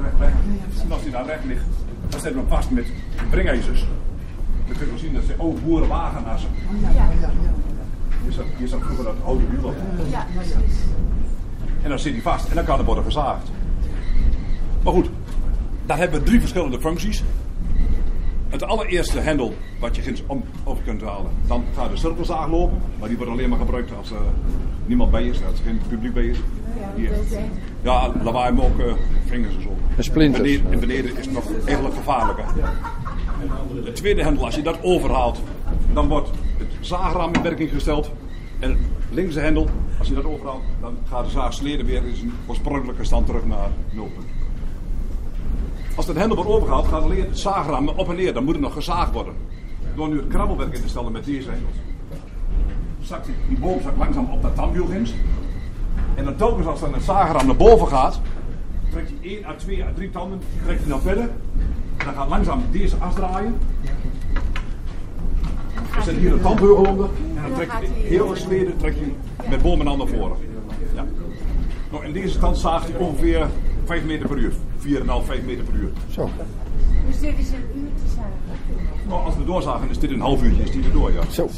Recht, recht. En als die daar recht ligt, dan zetten we hem vast met brengijzers. Dan kunnen we zien dat ze ook boerenwagenassen. Hier zat, hier zat vroeger dat oude wiel op. Ja, En dan zit hij vast en dan kan er worden gezaagd. Maar goed, daar hebben we drie verschillende functies. Het allereerste hendel wat je ginds om over kunt halen, dan gaat de cirkelzaag lopen. Maar die wordt alleen maar gebruikt als er niemand bij is, als er geen publiek bij is. Hier. Ja, lawaai maar ook eh, vingers en zo. En splinters. Beneden, en beneden is het nog eigenlijk gevaarlijker. Het tweede hendel, als je dat overhaalt, dan wordt het zaagraam in werking gesteld. En het linkse hendel, als je dat overhaalt, dan gaat de zaagslede weer in zijn oorspronkelijke stand terug naar nulpunt. Als dat hendel wordt overgehaald, gaat alleen het zaagraam op en neer. Dan moet het nog gezaagd worden. Door nu het krabbelwerk in te stellen met deze hendels. Zakt die, boom zakt langzaam op dat tandwielginst. En dan telkens als dan het zaagraam naar boven gaat, trekt hij 1 à 2 à 3 tanden, trekt naar verder. En dan gaat langzaam deze as draaien. Er zit hier een tandbeugel onder. En dan trekt hij de hele slede trekt hij met boom en al naar voren. Ja. Nou, in deze stand zaagt hij ongeveer 5 meter per uur. 4,5, 5 meter per uur. Zo. Dus dit is een uur te zagen. Nou, als we doorzagen is dit een half uurtje, is die er door, ja. Zo.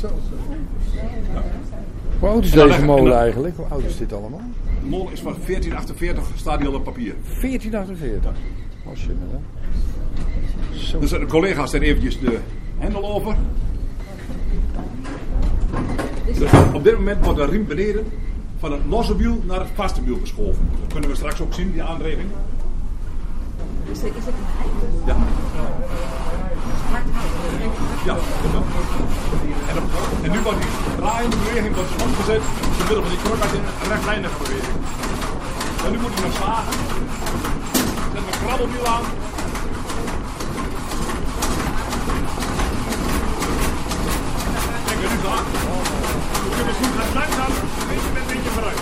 Hoe oud is deze molen eigenlijk? Hoe oud is dit allemaal? De molen is van 1448, staat die al op papier. 1448. Oh shit, hè? Zo. Dus de collega's zijn eventjes de hendel over. Dus op dit moment wordt de riem beneden van het losse wiel naar het vaste wiel geschoven. Dat kunnen we straks ook zien, die aandrijving. Is het, is het een? Ja. Ja, dat en, op, en nu wordt die draaiende beweging wordt omgezet door middel van die kruk uit een rechtlijnige beweging. En nu moet hij nog zagen. Zet een krabbelwiel aan. Kijk, nu zagen. We kunnen zien dat langzaam een beetje met een beetje vooruit.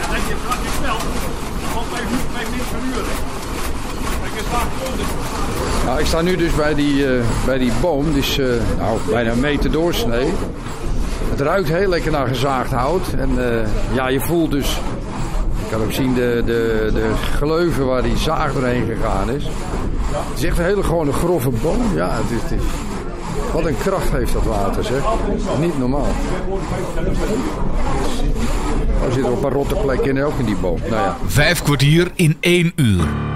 Ja, dat je gaat niet snel. Want niet. Kijk, je staat gewoon dus. Nou, ik sta nu dus bij die, eh, bij die boom. Die is eh, nou, bijna een meter doorsnee. Het ruikt heel lekker naar gezaagd hout. En eh, ja, je voelt dus... Ik kan ook zien de, de, de gleuven waar die zaag doorheen gegaan is. Het is echt een hele gewone grove boom. Ja, het is, het Wat een kracht heeft dat water, zeg. Niet normaal. Er zitten ook een rotte plekken in, ook in die boom. Nou ja. Vijf kwartier in één uur.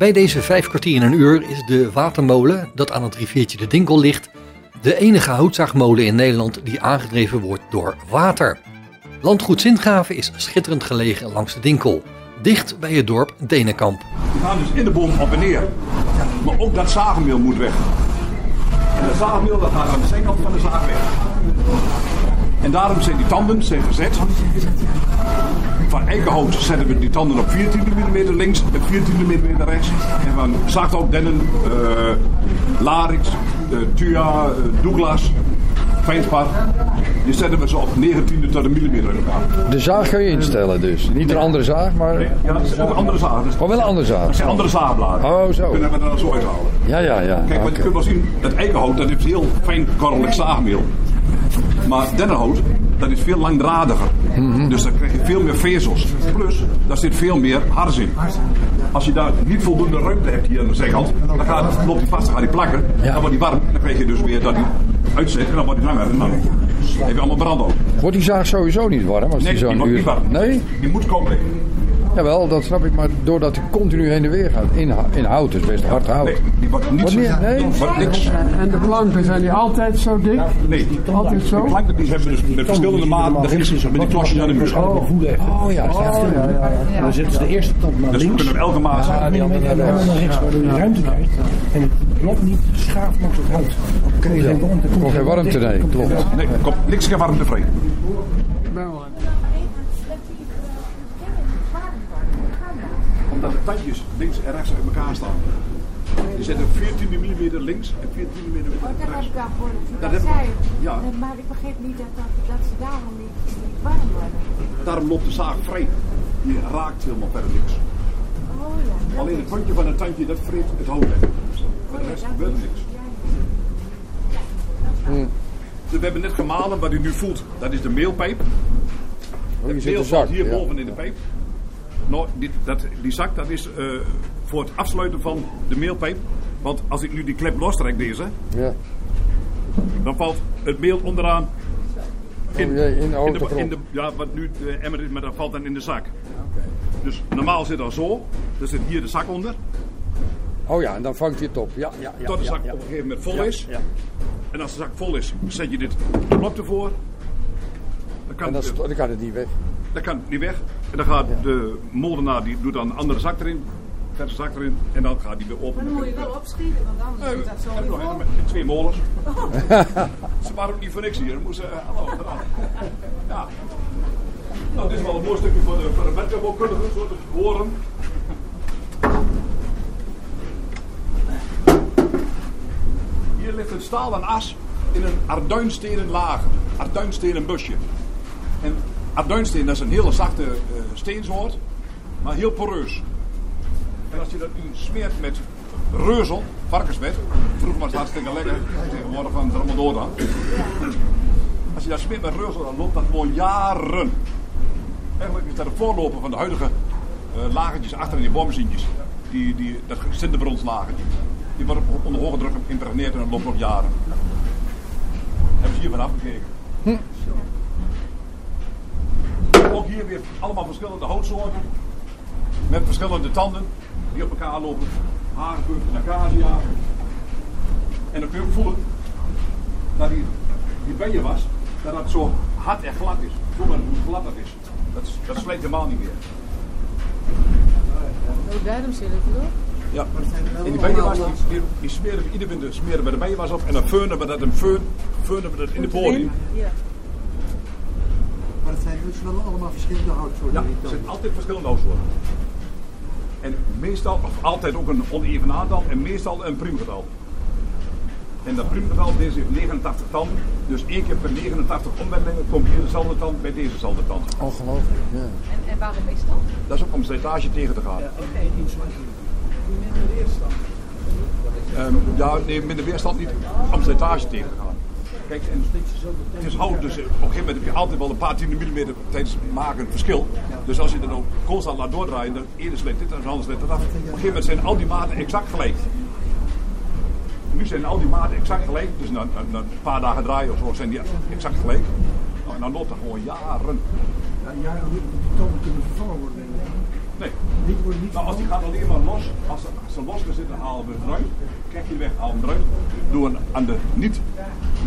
Bij deze vijf kwartier in een uur is de watermolen, dat aan het riviertje de Dinkel ligt, de enige houtzaagmolen in Nederland die aangedreven wordt door water. Landgoed Sintgraven is schitterend gelegen langs de Dinkel, dicht bij het dorp Denenkamp. Die gaan dus in de boom op en neer. Maar ook dat zagenmeel moet weg. En dat zagenmeel dat gaat aan de zijkant van de zaag weg. En daarom zijn die tanden zijn gezet. Van eikenhout zetten we die tanden op 14 mm links en 14 mm rechts. En van zaaghout, dennen, eh larix, eh, thua, eh, douglas, fijnspar. Die zetten we zo op 19 tot een millimeter in elkaar. De zaag kun je instellen dus. Niet een andere zaag, maar... Ja, dat is ook een andere zaag. Dus Oh, wel een andere zaag. dat zijn andere zaagbladen. Oh, zo. Kunnen we dan zo uithalen. Ja, ja, ja. Kijk, wat je kunt wel zien, dat eikenhout dat heeft heel fijn korrelig zaagmeel. Maar dennenhout, dat is veel langdradiger. Mhm. Dus dan krijg je veel meer vezels. Plus, daar zit veel meer hars in. Als je daar niet voldoende ruimte hebt hier aan de zijkant, dan gaat, loopt die vast, dan gaat die plakken. Dan wordt die warm. Dan krijg je dus weer dat die uitzet en dan wordt die langer. En dan heb je allemaal brandhout. Wordt die zaag sowieso niet warm als Nee, die die zo'n wordt uur... niet warm. Nee? Die moet komen liggen. Jawel, dat snap ik, maar doordat hij continu heen en weer gaat. In, in hout, is best hard hout. Nee, die wordt niet Wordt niet- nee? wordt niks. En de planken zijn die altijd zo dik? Nee, Altijd zo? de planken die hebben we dus met verschillende maten. Daar ze met die klosjes aan de muur. Oh. Oh ja, Oh, ja, ja, ja. Dan zetten ze de eerste tand naar Dus we links. op elke maat Ja, zetten. en de andere naar rechts, waardoor je ruimte krijgt. En het blok niet schaaft langs het hout. kun je geen warmte. Komt geen warmte, nee, klopt. Nee, komt niks geen warmte vrij. Omdat de tandjes links en rechts uit elkaar staan. Die zitten 14 mm links en 14 mm rechts. Oh, dat heb ik daarvoor Dat dat zei. ja. Nee, Maar ik begreep niet dat, dat, dat ze daarom niet, niet warm worden. Daarom loopt de zaag vrij. Die raakt helemaal verder niks. Oh ja. dat Alleen het puntje van het tandje, dat vreet het hout weg. Voor de rest gebeurt er niks. Dus we hebben net gemalen, wat u nu voelt, dat is de meelpijp. Oh, zit meel valt hier ja. boven in de pijp. Nou, die, dat, die zak dat is eh, voor het afsluiten van de meelpijp. Want als ik nu die klep lostrek deze, Ja. dan valt het meel onderaan in, Oh jee, in de in de, autogrond. in de, ja, wat nu de emmer is, maar dat valt dan in de zak. Dus normaal zit dat zo, er zit hier de zak onder. Oh ja, en dan vangt hij het op. Ja, ja, ja. tot de zak ja. op een gegeven moment vol is. ja. En als de zak vol is, zet je dit blok ervoor. Dan kan, En dan, het, dan kan het niet weg. dan kan het niet weg. En dan gaat de molenaar, die doet dan een andere zak erin. Verse zak erin. En dan gaat die weer open. Dan moet je wel opschieten, want anders is dat zo een met twee molens. Ze waren ook niet voor niks hier. Moesten, eh, hallo. Ja. Nou, dit is wel een mooi stukje voor de, voor de werktuigbouwkundige, zo te horen. Hier ligt een stalen as in een arduinstenen lager. Arduinstenen busje. En arduinsteen dat is een hele zachte eh, steensoort, maar heel poreus. En als je dat nu smeert met reuzel, varkensvet, vroeger was het hartstikke lekker, tegenwoordig van het. Als je dat smeert met reuzel, dan loopt dat gewoon jaren. Eigenlijk is dat de voorloper van de huidige eh lagertjes achter in die boormachientjes. Die, die, dat Sinterbrons-lagertje. Die worden op- onder hoge druk geïmpregneerd en dat loopt nog jaren. Hebben ze hier vanaf gekeken. Hier weer allemaal verschillende houtsoorten. Met verschillende tanden die op elkaar lopen. Hagebucht en acacia. En dan kun je ook voelen dat die, die benje was, dat dat zo hard en glad is. Voel maar hoe glad dat is. Dat, dat sleet helemaal niet meer. Oh, daarom zit het erop. Ja. En die benjewas, die, die, die smeren we ieder winter smeren we de benjewas op en dan feunen we dat, een feun, feunen we dat in de bodem. Ja. Maar het zijn dus wel allemaal verschillende houtsoorten. Ja, er zijn altijd verschillende houtsoorten. En meestal, of altijd ook een oneven aantal en meestal een priemgetal. En dat priemgetal, deze heeft 89 tanden. Dus één keer per 89 omwendelingen komt hier dezelfde tand bij dezezelfde tand. Ongelooflijk, ja. En, en waarom is dat? Dat is ook om slijtage tegen te gaan. Ehm, ja, nee, minder weerstand niet om slijtage tegen te gaan. Kijk, en het is hout, dus op een gegeven moment heb je altijd wel een paar tiende millimeter tijdens het maken een verschil. Dus als je dan ook constant laat doordraaien, dan eerder slijt dit en anders slijt dat af. Op een gegeven moment zijn al die maten exact gelijk. Nu zijn al die maten exact gelijk, dus na, na- na een paar dagen draaien of zo zijn die exact gelijk. Nou, en dan loopt dat gewoon jaren. Ja, ja, dan moet die tonen kunnen vervangen worden. Nee. Niet niet Nou, als die gaat alleen maar los, als ze, als ze los gaan zitten, halen we het eruit. Krijg je de weg, eruit. Doen we aan de niet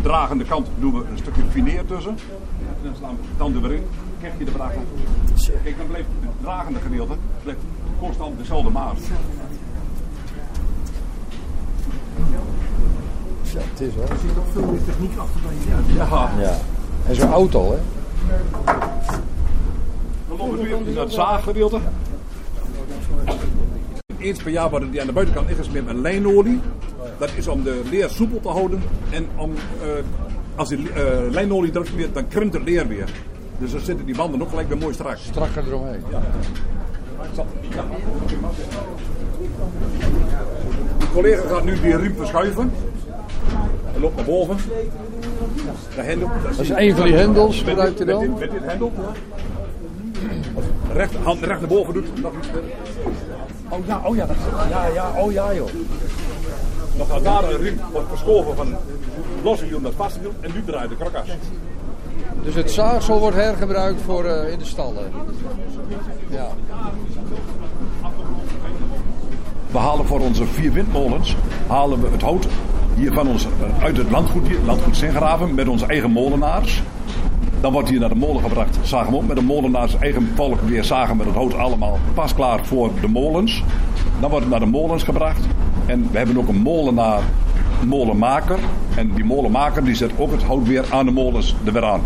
dragende kant doen we een stukje fineer tussen. En dan slaan we de tanden weer in. Krijg je de braak af. Kijk, dan blijft het dragende gedeelte blijft constant dezelfde maat. Ja, het is wel. Er zit ook veel meer techniek achter dan je Ja. Ja. En zo'n auto, hè? Dan lopen we nu naar het zaaggedeelte. Eens per jaar worden die aan de buitenkant ingesmeerd met lijnolie. Dat is om de leer soepel te houden. En om, eh, als die eh, lijnolie erop smeert, dan krimpt het leer weer. Dus dan zitten die wanden ook gelijk weer mooi strak. Strakker eromheen. Ja. De collega gaat nu die riem verschuiven. Hij loopt naar boven. De hendel, Dat is een van die hendels, met, gebruikt met, dit, met dit hendel. Recht, hand recht naar boven doet. Nog iets verder. Oh ja, oh ja, dat, ja, ja, oh ja joh. Nog gaat daar een riem wordt verschoven van losse wiel naar vaste wiel en nu draait de krakas. Dus het zaagsel wordt hergebruikt voor eh, in de stallen. Ja. We halen voor onze vier windmolens halen we het hout hier van ons, eh, uit het landgoed, hier, landgoed Zingraven, met onze eigen molenaars. Dan wordt hier naar de molen gebracht, zagen we op met de molenaars, eigen volk weer zagen met het hout allemaal pasklaar voor de molens. Dan wordt het naar de molens gebracht. En we hebben ook een molenaar molenmaker. En die molenmaker die zet ook het hout weer aan de molens er weer aan.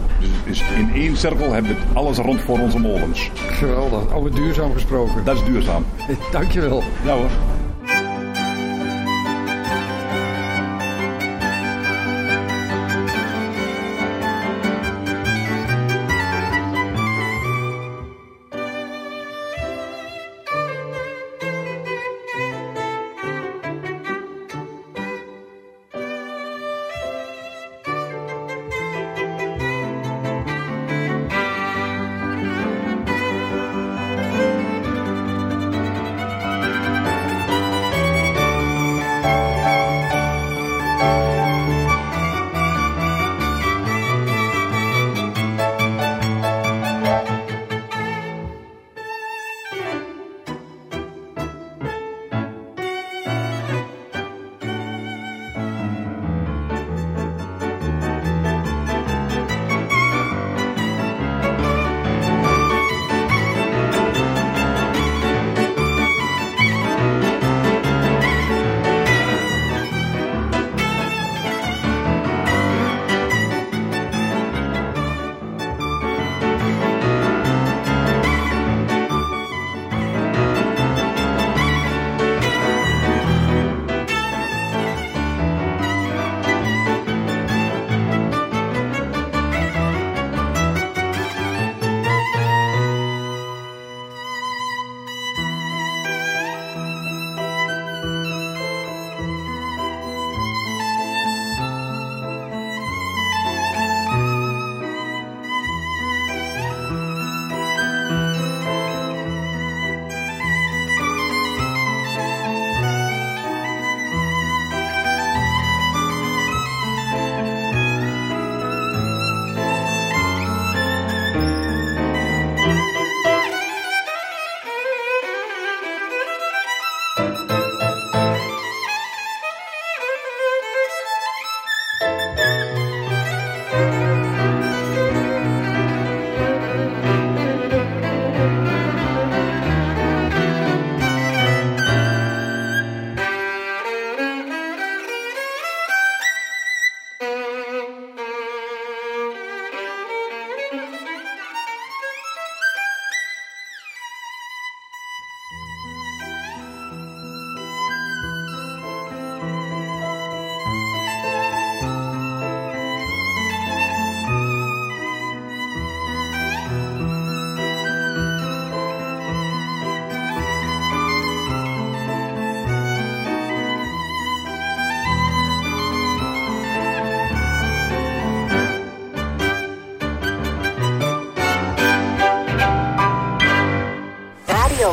Dus in één cirkel hebben we alles rond voor onze molens. Geweldig. Over duurzaam gesproken. Dat is duurzaam. (laughs) Dankjewel. Ja hoor.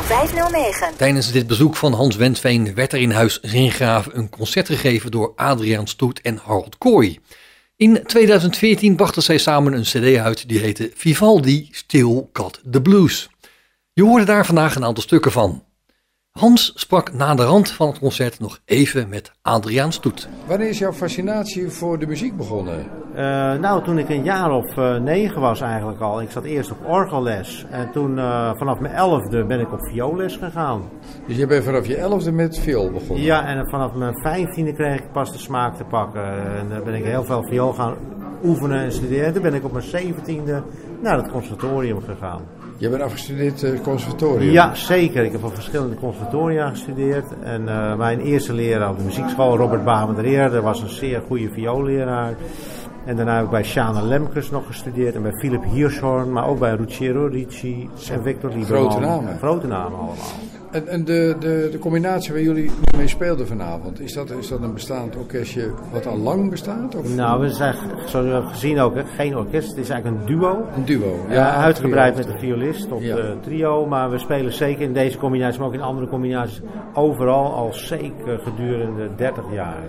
509. Tijdens dit bezoek van Hans Wensveen werd er in huis Zingraven een concert gegeven door Adriaan Stoet en Harold Kooi. In 2014 brachten zij samen een cd uit die heette Vivaldi Still Got the Blues. Je hoorde daar vandaag een aantal stukken van. Hans sprak na de rand van het concert nog even met Adriaan Stoet. Wanneer is jouw fascinatie voor de muziek begonnen? Uh, nou, toen ik een jaar of uh, negen was eigenlijk al. Ik zat eerst op orgelles. En toen uh, vanaf mijn elfde ben ik op vioolles gegaan. Dus je bent vanaf je elfde met viool begonnen? Ja, en vanaf mijn vijftiende kreeg ik pas de smaak te pakken. En dan ben ik heel veel viool gaan oefenen en studeren. Toen ben ik op mijn zeventiende naar het conservatorium gegaan. Je bent afgestudeerd uh, conservatorium? Ja, zeker. Ik heb op verschillende conservatoria gestudeerd. En uh, mijn eerste leraar op de muziekschool, Robert Bamen de was een zeer goede vioolleraar. En daarna heb ik bij Shana Lemkes nog gestudeerd en bij Philip Hirschhorn, maar ook bij Ruggero Ricci en Victor Lieberman. Grote namen. Grote namen allemaal. En, en de, de, de combinatie waar jullie mee speelden vanavond, is dat, is dat een bestaand orkestje wat al lang bestaat? Of? Nou, we zijn, zoals we hebben gezien ook, hè, geen orkest. Het is eigenlijk een duo. Een duo, ja. ja uitgebreid met een violist tot ja. uh, trio. Maar we spelen zeker in deze combinatie, maar ook in andere combinaties, overal al zeker gedurende 30 jaar.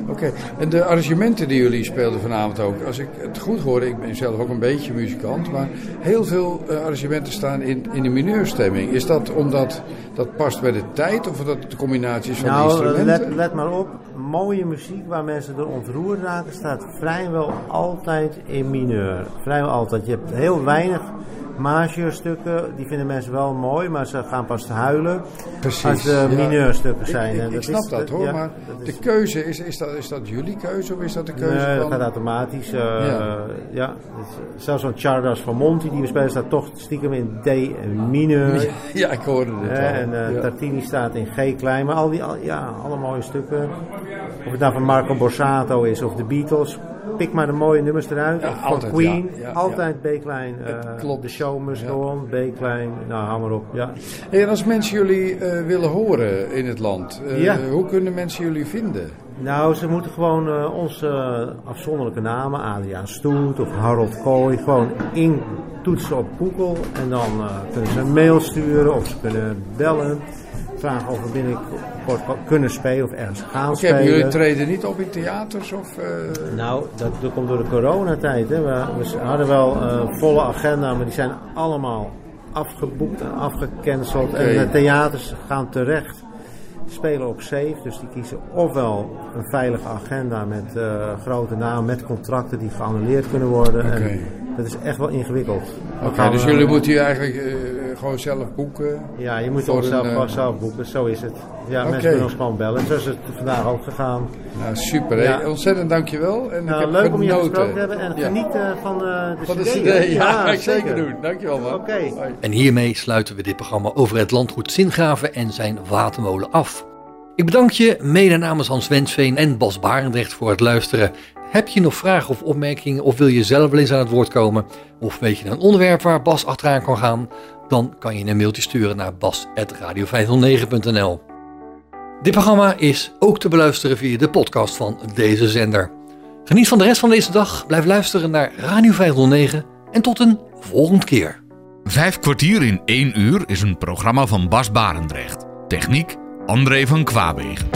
Oké, okay. en de arrangementen die jullie speelden vanavond ook, als ik het goed hoorde, ik ben zelf ook een beetje muzikant, maar heel veel uh, arrangementen staan in, in de mineurstemming. Is dat omdat dat past bij de tijd of dat de combinatie is van nou, de instrumenten? Let, let maar op, mooie muziek waar mensen door ontroerd raken staat vrijwel altijd in mineur. Vrijwel altijd. Je hebt heel weinig majeurstukken, die vinden mensen wel mooi, maar ze gaan pas huilen Precies. als de mineurstukken zijn. Ik, ik, ik dat snap dat hoor, ja, maar dat de is- keuze, is, is, dat, is dat jullie keuze of is dat de keuze Nee, dat van... gaat automatisch. eh, Ja. ja. Dus zelfs zo'n Chardas van Monti die we spelen staat toch stiekem in D mineur. Ja, ik hoorde Eh, wel. En eh, Ja. Tartini staat in G klein. Maar al die, al- ja, alle mooie stukken. Of het nou van Marco Borsato is of de Beatles. Pik maar de mooie nummers eruit. Ja, van altijd, Queen. ja, ja, altijd B klein. eh, klopt. De show must go on. B klein. Nou, hou maar op. Ja. En als mensen jullie eh, willen horen in het land, eh, hoe kunnen mensen jullie vinden? Nou, ze moeten gewoon onze afzonderlijke namen, Adriaan Stoet of Harold Kooi, gewoon intoetsen op Google. En dan kunnen ze een mail sturen of ze kunnen bellen. Vragen of we binnenkort kunnen spelen of ergens gaan Oké, spelen. jullie treden niet op in theaters of... eh, Nou, dat, dat komt door de coronatijd. Hè. We, we hadden wel een volle agenda, maar die zijn allemaal afgeboekt en afgecanceld. En de theaters gaan terecht spelen op safe. Dus die kiezen ofwel een veilige agenda met eh, grote namen, met contracten die geannuleerd kunnen worden. En dat is echt wel ingewikkeld. Oké, dus eh, jullie moeten hier eigenlijk eh, gewoon zelf boeken? Ja, je moet zelf, een, eh, gewoon zelf boeken. Zo is het. Ja, mensen kunnen ons gewoon bellen. Zo is het vandaag ook gegaan. Nou, super. Ja. Ontzettend dankjewel. En Nou, ik heb leuk om je gesproken te hebben en Ja. geniet van eh, de Van de CD. Ja, ga ik (laughs) zeker doen. Dankjewel man. Oké. En hiermee sluiten we dit programma over het landgoed Zingraven en zijn watermolen af. Ik bedank je mede namens Hans Wensveen en Bas Barendrecht voor het luisteren. Heb je nog vragen of opmerkingen of wil je zelf wel eens aan het woord komen? Of weet je een onderwerp waar Bas achteraan kan gaan? Dan kan je een mailtje sturen naar bas.radio509.nl Dit programma is ook te beluisteren via de podcast van deze zender. Geniet van de rest van deze dag, blijf luisteren naar Radio 509 en tot een volgende keer. Vijf kwartier in één uur is een programma van Bas Barendrecht. Techniek André van Kwaabegen.